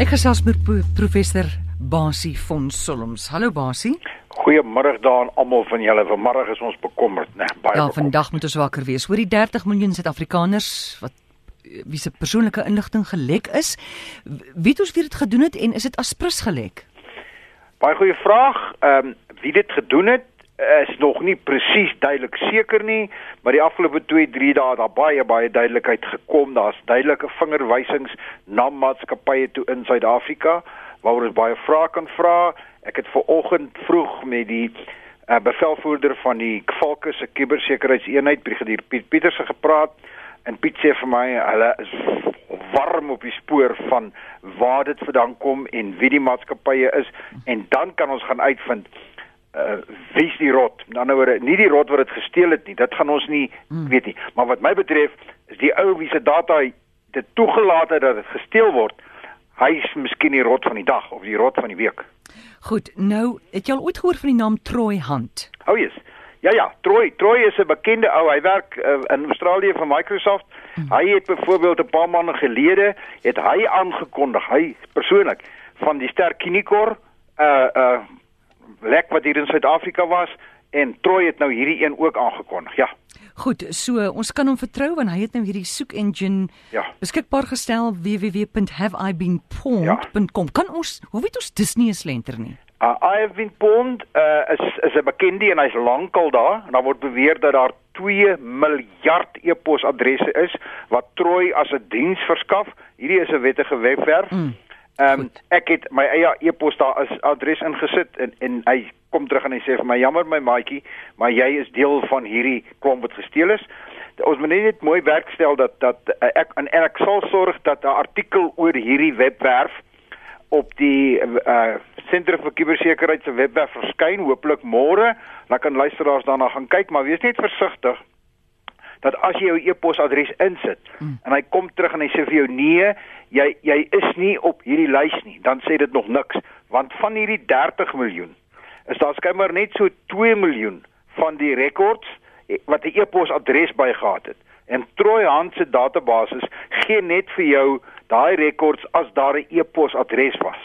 Ek gesels met professor Basie von Solms. Hallo Basie. Goeiemôre daan almal van julle. Vanmôre is ons bekommerd, né? Nee, baie. Ja, bekommerd. vandag moet ons wakker wees. Hoor die 30 miljoen Suid-Afrikaners wat wie se persoonlike inligting gelek is. Wie het ons weer dit gedoen het en is dit aspres gelek? Baie goeie vraag. Ehm um, wie dit gedoen het is nog nie presies duidelik seker nie, maar die afgelope 2-3 dae daar baie baie duidelikheid gekom. Daar's duidelike vingerwysings na maatskappye toe in Suid-Afrika waaroor ons baie vrae kan vra. Ek het ver oggend vroeg met die uh, bevelvoerder van die Kvalke se kubersekuriteitseenheid, brigadier Piet Pieterse gepraat en Piet sê vir my hulle is warm op die spoor van waar dit vandaan kom en wie die maatskappye is en dan kan ons gaan uitvind uh wie's die rot? Dan nou nie die rot wat dit gesteel het nie. Dit gaan ons nie hmm. weet nie. Maar wat my betref is die ou wie se data dit toegelaat het dat dit gesteel word. Hy is miskien die rot van die dag of die rot van die week. Goed, nou het jy al ooit gehoor van die naam Troy Hunt? O, oh, yes. Ja ja, Troy, Troy is 'n bekende ou. Hy werk uh, in Australië vir Microsoft. Hmm. Hy het byvoorbeeld 'n paar maande gelede het hy aangekondig, hy persoonlik van die sterk Kinikor uh uh lek wat hier in Suid-Afrika was en Troy het nou hierdie een ook aangekondig. Ja. Goed, so ons kan hom vertrou want hy het nou hierdie soek engine ja. beskikbaar gestel www.haveibeenpawned.com. Ja. Kan ons, hoe weet ons dis nie 'n slenter nie? Uh, I have been pawned uh, is is 'n bekendie en hy's lankal daar en daar word beweer dat daar 2 miljard e-posadresse is wat Troy as 'n diens verskaf. Hierdie is 'n wettige webwerf. Mm. Ehm um, ek het my eie e-pos daar as adres ingesit en en hy kom terug en hy sê vir my jammer my maatjie, maar jy is deel van hierdie klomp wat gesteel is. Ons moet net mooi werkstel dat dat uh, ek en, en ek sal sorg dat 'n artikel oor hierdie webwerf op die uh sentrum vir kubersekuriteit se webwerf verskyn hopelik môre. Dan kan luisteraars daarna gaan kyk, maar wees net versigtig dat as jy jou e-posadres insit mm. en hy kom terug en hy sê vir jou nee, jy jy is nie op hierdie lys nie, dan sê dit nog niks, want van hierdie 30 miljoen is daar skynbaar net so 2 miljoen van die rekords eh, wat 'n e-posadres bygehad het. En Troy Hand se database gee net vir jou daai rekords as daar 'n e-posadres was.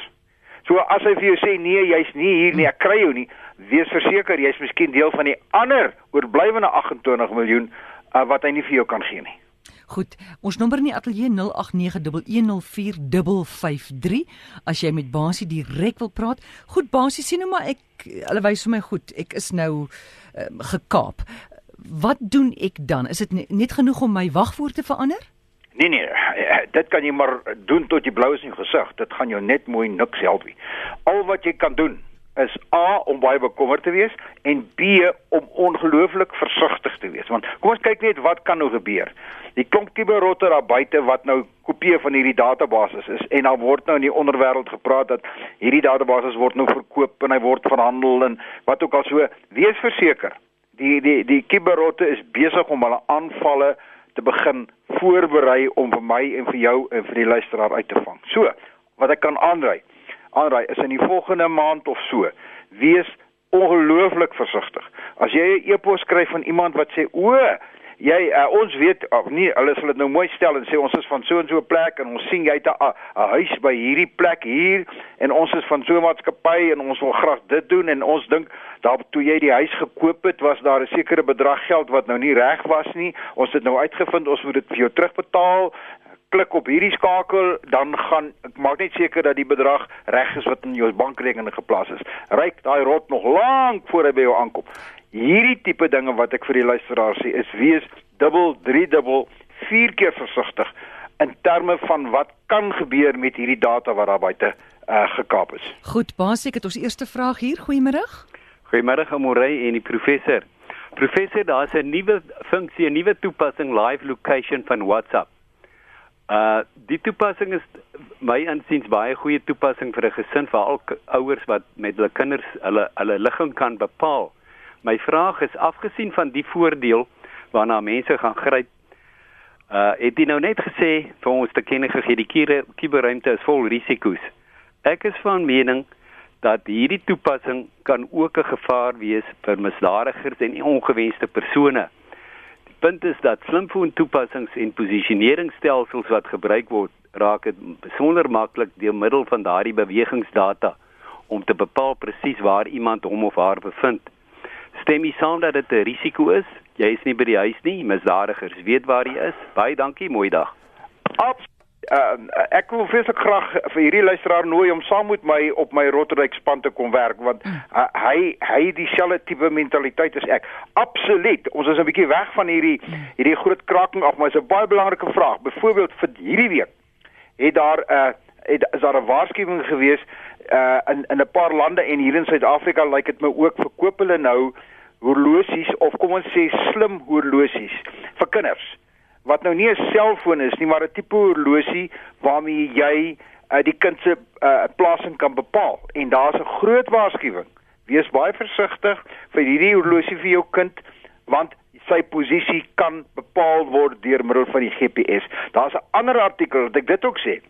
So as hy vir jou sê nee, jy's nie hier nie, ek kry jou nie, wees verseker jy's miskien deel van die ander oorblywende 28 miljoen uh, wat hy nie vir jou kan gee nie. Goed, ons nommer in die ateljee 0891104553 as jy met Basie direk wil praat. Goed Basie, sien nou maar ek hulle wys vir my goed. Ek is nou uh, gekaap. Wat doen ek dan? Is dit net genoeg om my wagwoord te verander? Nee nee, eh, dit kan jy maar doen tot jy blou is in jou gesig. Dit gaan jou net mooi niks help nie. Al wat jy kan doen is A om baie bekommerd te wees en B om ongelooflik versigtig te wees. Want kom ons kyk net wat kan nou gebeur. Die klomp kiberrotte daar buite wat nou kopieë van hierdie databases is en dan word nou in die onderwêreld gepraat dat hierdie databases word nou verkoop en hy word verhandel en wat ook al so. Wees verseker. Die die die kiberrotte is besig om hulle aanvalle te begin voorberei om vir my en vir jou en vir die luisteraar uit te vang. So, wat ek kan aanraai aanraai is in die volgende maand of so. Wees ongelooflik versigtig. As jy 'n e-pos skryf van iemand wat sê o, jy uh, ons weet of nie, hulle sal dit nou mooi stel en sê ons is van so en so 'n plek en ons sien jy het 'n huis by hierdie plek hier en ons is van so 'n maatskappy en ons wil graag dit doen en ons dink daar toe jy die huis gekoop het was daar 'n sekere bedrag geld wat nou nie reg was nie. Ons het nou uitgevind ons moet dit vir jou terugbetaal klik op hierdie skakel, dan gaan ek maak net seker dat die bedrag reg is wat in jou bankrekening geplaas is. Ryk daai rot nog lank voor hy by jou aankom. Hierdie tipe dinge wat ek vir die luisteraars sê is wees dubbel, driedubbel, vier keer versigtig in terme van wat kan gebeur met hierdie data wat daar buite uh, gekaap is. Goed, basies het ons eerste vraag hier. Goeiemôre. Goeiemôre Amorey en die professor. Professor, daar's 'n nuwe funksie, 'n nuwe toepassing live location van WhatsApp. Uh die toepassing is my insiens baie goeie toepassing vir 'n gesin vir al ouers wat met hulle kinders hulle hulle ligging kan bepaal. My vraag is afgesien van die voordeel waarna mense gaan gryp uh het jy nou net gesê vir ons te kenne gegee die kuberruimte is vol risiko's. Ek is van mening dat hierdie toepassing kan ook 'n gevaar wees vir misdadigers en ongewenste persone punt is dat slimfoon toepassings en posisioneringsstelsels wat gebruik word raak dit besonder maklik deur middel van daardie bewegingsdata om te bepaal presies waar iemand hom of haar bevind. Stem jy saam dat dit 'n risiko is? Jy is nie by die huis nie, misdadigers weet waar jy is. Baie dankie, mooi dag. Absoluut uh, ek wil vreeslik graag vir hierdie luisteraar nooi om saam met my op my Rotterdam span te kom werk want uh, hy hy dieselfde tipe mentaliteit as ek. Absoluut. Ons is 'n bietjie weg van hierdie hierdie groot kraking af, maar dit is 'n baie belangrike vraag. Byvoorbeeld vir hierdie week het daar 'n uh, het is daar 'n waarskuwing gewees uh in in 'n paar lande en hier in Suid-Afrika lyk like dit my ook verkoop hulle nou horlosies of kom ons sê slim horlosies vir kinders wat nou nie 'n selfoon is nie, maar 'n tipe horlosie waarmee jy uh, die kind se uh, plasing kan bepaal. En daar's 'n groot waarskuwing. Wees baie versigtig vir hierdie horlosie vir jou kind want sy posisie kan bepaal word deur middel van die GPS. Daar's 'n ander artikel wat ek dit ook sê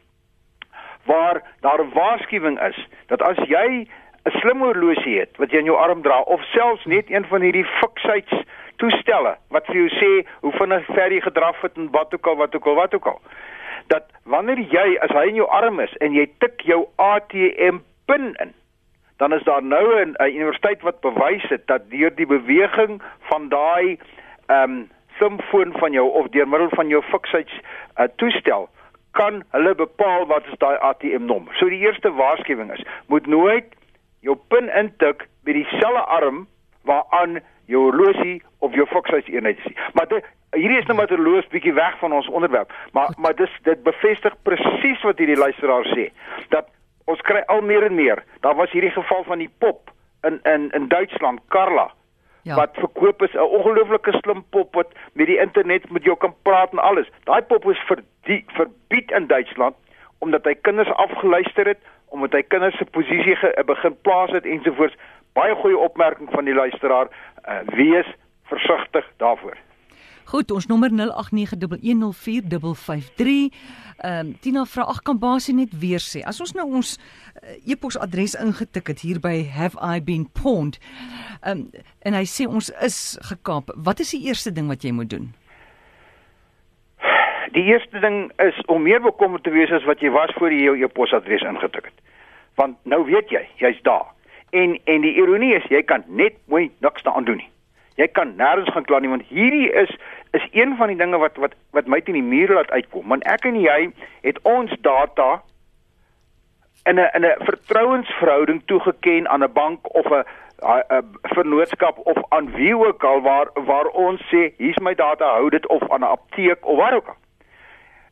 waar daar 'n waarskuwing is dat as jy 'n slim horlosie het wat jy in jou arm dra of selfs net een van hierdie fiksites toestelle wat vir jou sê hoe vinnig ver jy gedraf het en wat ook al wat ook al wat ook al dat wanneer jy as hy in jou arm is en jy tik jou ATM pin in dan is daar nou 'n universiteit wat bewys het dat deur die beweging van daai ehm um, simfoon van jou of deur middel van jou fiksheid uh, toestel kan hulle bepaal wat is daai ATM nommer. So die eerste waarskuwing is, moet nooit jou pin intik by dieselfde arm waaraan jou horlosie of jou fokshuis eenheid is. Maar dit hierdie is nou maar 'n loos bietjie weg van ons onderwerp, maar maar dis dit bevestig presies wat hierdie luisteraar sê dat ons kry al meer en meer. Daar was hierdie geval van die pop in in in Duitsland, Carla. Ja. Wat verkoop is 'n ongelooflike slim pop wat met die internet met jou kan praat en alles. Daai pop is vir die verbied in Duitsland omdat hy kinders afgeluister het, omdat hy kinders se posisie begin plaas het ensovoorts. Baie goeie opmerking van die luisteraar uh, wees versigtig daarvoor. Goed, ons nommer 0891104553. Ehm um, Tina vra ag kan basie net weer sê. As ons nou ons uh, e-posadres ingetik het hier by have i been pawned. Ehm um, en hy sê ons is gekaap. Wat is die eerste ding wat jy moet doen? Die eerste ding is om meer bekommerd te wees as wat jy was voor jy jou e-posadres ingetik het. Want nou weet jy, jy's daar. En en die ironie is jy kan net mooi niks daaraan doen nie. Jy kan nêrens gaan kla nie want hierdie is is een van die dinge wat wat wat my teen die muur laat uitkom. Want ek en jy het ons data in 'n in 'n vertrouensverhouding toegeken aan 'n bank of 'n 'n vennootskap of aan wie ook al waar waar ons sê hier's my data hou dit of aan 'n apteek of waar ook al.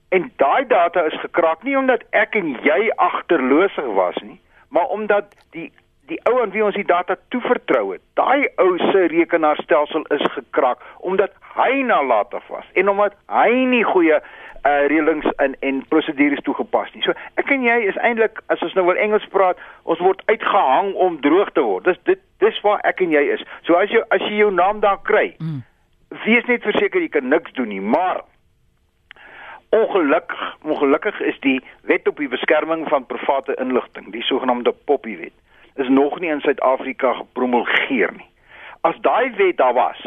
En daai data is gekraak nie omdat ek en jy agterloosig was nie, maar omdat die die ou aan wie ons die data toevertrou het, daai ou se rekenaarstelsel is gekrak omdat hy nalatig was en omdat hy nie goeie uh reëlings in en prosedures toegepas nie. So ek en jy is eintlik as ons nou wil Engels praat, ons word uitgehang om droog te word. Dis dit dis waar ek en jy is. So as jy as jy jou naam daar kry, mm. wees net verseker jy kan niks doen nie, maar ongelukkig ongelukkig is die wet op die beskerming van private inligting, die sogenaamde Poppy wet is nog nie in Suid-Afrika gepromulgeer nie. As daai wet daar was,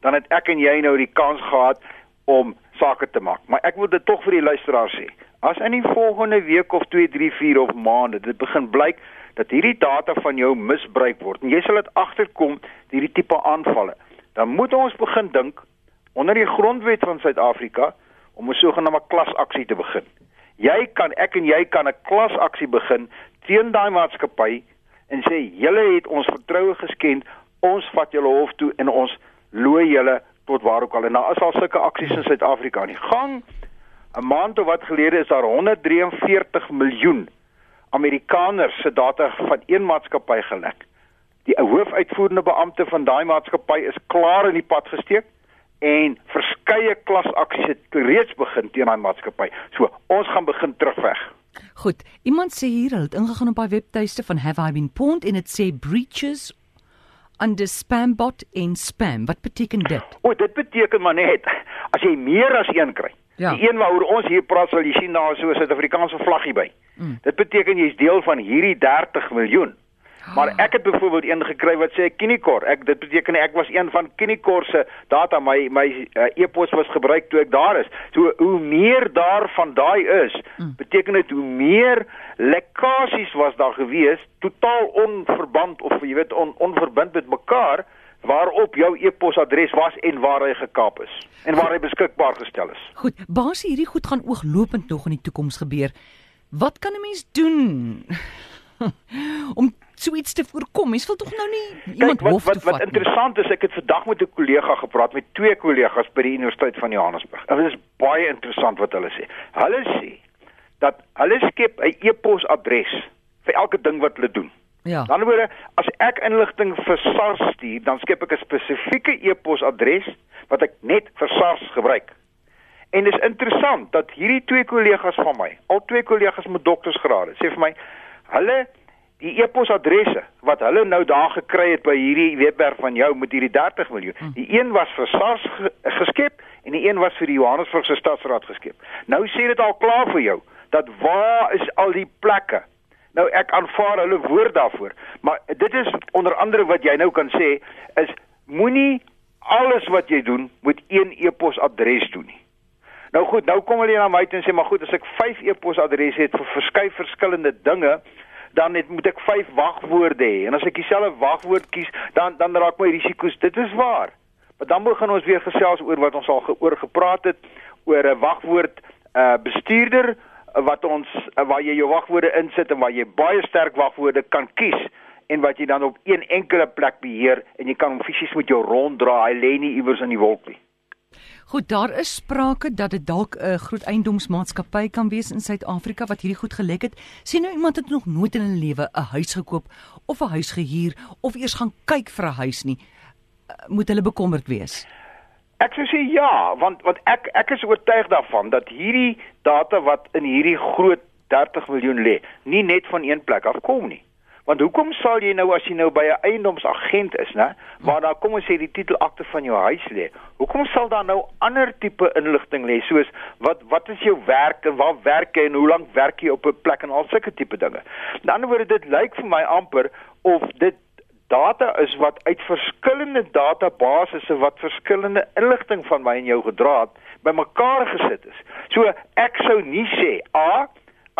dan het ek en jy nou die kans gehad om sake te maak. Maar ek wil dit tog vir die luisteraars sê. As in die volgende week of 2, 3, 4 of maande dit begin blyk dat hierdie data van jou misbruik word en jy sal dit agterkom hierdie tipe aanvalle, dan moet ons begin dink onder die grondwet van Suid-Afrika om 'n sogenaamde klasaksie te begin. Jy kan ek en jy kan 'n klasaksie begin teen daai maatskappy en sê julle het ons vertroue geskend, ons vat julle hof toe en ons looi julle tot waar ook al. En daar is al sulke aksies in Suid-Afrika aan die gang. 'n Maand of wat gelede is daar 143 miljoen Amerikaners se data van een maatskappy gelek. Die hoofuitvoerende beampte van daai maatskappy is klaar in die pad gesteek en verskeie klasaksies het reeds begin teen daai maatskappy. So, ons gaan begin terugveg. Goed, iemand sê hier hulle het ingegaan op by webtuiste van Have I Been Pwned en dit sê breaches under spambot en spam. Wat beteken dit? O, dit beteken maar net as jy meer as een kry. Ja. Die een waaroor ons hier praat sal jy sien daar so 'n Suid-Afrikaanse vlaggie by. Mm. Dit beteken jy's deel van hierdie 30 miljoen. Maar ek het byvoorbeeld een gekry wat sê Kinikor. Ek dit beteken ek was een van Kinikor se data my my uh, e-pos was gebruik toe ek daar is. So hoe meer daarvan daai is, mm. beteken dit hoe meer lekkasies was daar gewees, totaal onverband of jy weet on, onverbind met mekaar waarop jou e-posadres was en waar hy gekaap is en waar hy beskikbaar gestel is. Goed, basie hierdie goed gaan ooglopend nog in die toekoms gebeur. Wat kan 'n mens doen om so iets te voorkom? Mens wil tog nou nie iemand Kijk, wat, hof wat, toe vat. Wat interessant is, ek het vandag met 'n kollega gepraat met twee kollegas by die Universiteit van Johannesburg. En dit is baie interessant wat hulle sê. Hulle sê dat hulle skep 'n e-posadres vir elke ding wat hulle doen. Ja. Dan word as ek inligting vir SARS stuur, dan skep ek 'n spesifieke e-posadres wat ek net vir SARS gebruik. En dis interessant dat hierdie twee kollegas van my, al twee kollegas met doktorsgrade, sê vir my hulle die e-posadresse wat hulle nou daar gekry het by hierdie webwerf van jou met hierdie 30 miljoen. Die een was vir SARS ge geskep en die een was vir die Johannesburgse stadsraad geskep. Nou sê dit al klaar vir jou dat waar is al die plekke? Nou ek aanvaar hulle woord daarvoor, maar dit is onder andere wat jy nou kan sê is moenie alles wat jy doen met een e-posadres doen nie. Nou goed, nou kom hulle na my toe en sê maar goed, as ek 5 e-posadresse het vir verskeie verskillende dinge, dan het moet ek 5 wagwoorde hê. En as ek dieselfde wagwoord kies, dan dan raak my risiko's. Dit is waar. Maar dan begin ons weer gesels oor wat ons al geoor gepraat het oor 'n wagwoord uh bestuurder wat ons waar jy jou wagwoorde insit en waar jy baie sterk wagwoorde kan kies en wat jy dan op een enkele plek beheer en jy kan hom fisies met jou ronddra. Hy lê nie iewers in die wolk nie. Goed, daar is sprake dat dit dalk 'n groot eiendomsmaatskappy kan wees in Suid-Afrika wat hierdie goed gelek het. Sien nou iemand het nog nooit in 'n lewe 'n huis gekoop of 'n huis gehuur of eers gaan kyk vir 'n huis nie. Moet hulle bekommerd wees? Ek sou sê ja, want want ek ek is oortuig daarvan dat hierdie data wat in hierdie groot 30 miljoen lê, nie net van een plek af kom nie. Want hoekom sal jy nou as jy nou by 'n eiendomsagent is, né, waar daar kom ons sê die titelakte van jou huis lê, hoekom sal daar nou ander tipe inligting lê soos wat wat is jou werk en waar werk jy en hoe lank werk jy op 'n plek en al sulke tipe dinge. Aan die ander woorde dit lyk vir my amper of dit data is wat uit verskillende databasisse wat verskillende inligting van my en jou gedra het bymekaar gesit is. So ek sou nie sê A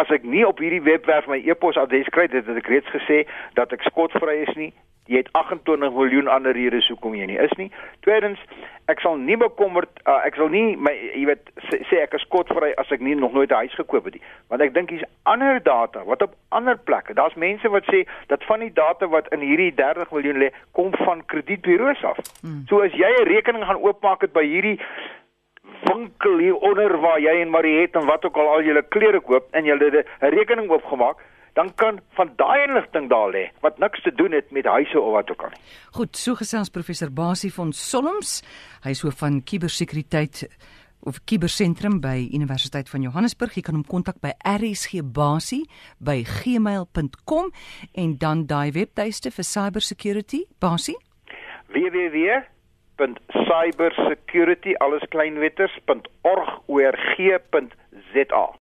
as ek nie op hierdie webwerf my e-posadres kry dit het ek reeds gesê dat ek skotvry is nie. Jy het 28 miljoen ander redes hoekom jy nie is nie. Tweedens, ek sal nie bekommerd uh, ek sal nie my jy weet sê, sê ek is skotvry as ek nie nog nooit 'n huis gekoop het nie. Want ek dink hier's ander data wat op ander plekke. Daar's mense wat sê dat van die data wat in hierdie 30 miljoen lê kom van kredietburo's af. Hmm. So as jy 'n rekening gaan oopmaak het by hierdie winkel hier onder waar jy en Mariet en wat ook al al julle klere koop en het 'n rekening oopgemaak, dan kan van daai inligting daar lê wat niks te doen het met huise of wat ook al nie. Goed, so gesels professor Basie van Solms. Hy is hoof van kubersekuriteit of kubersentrum by Universiteit van Johannesburg. Jy kan hom kontak by rsgbasie@gmail.com en dan daai webtuiste vir cybersecurity, Basie www.cybersecurity alles kleinwetters.org.za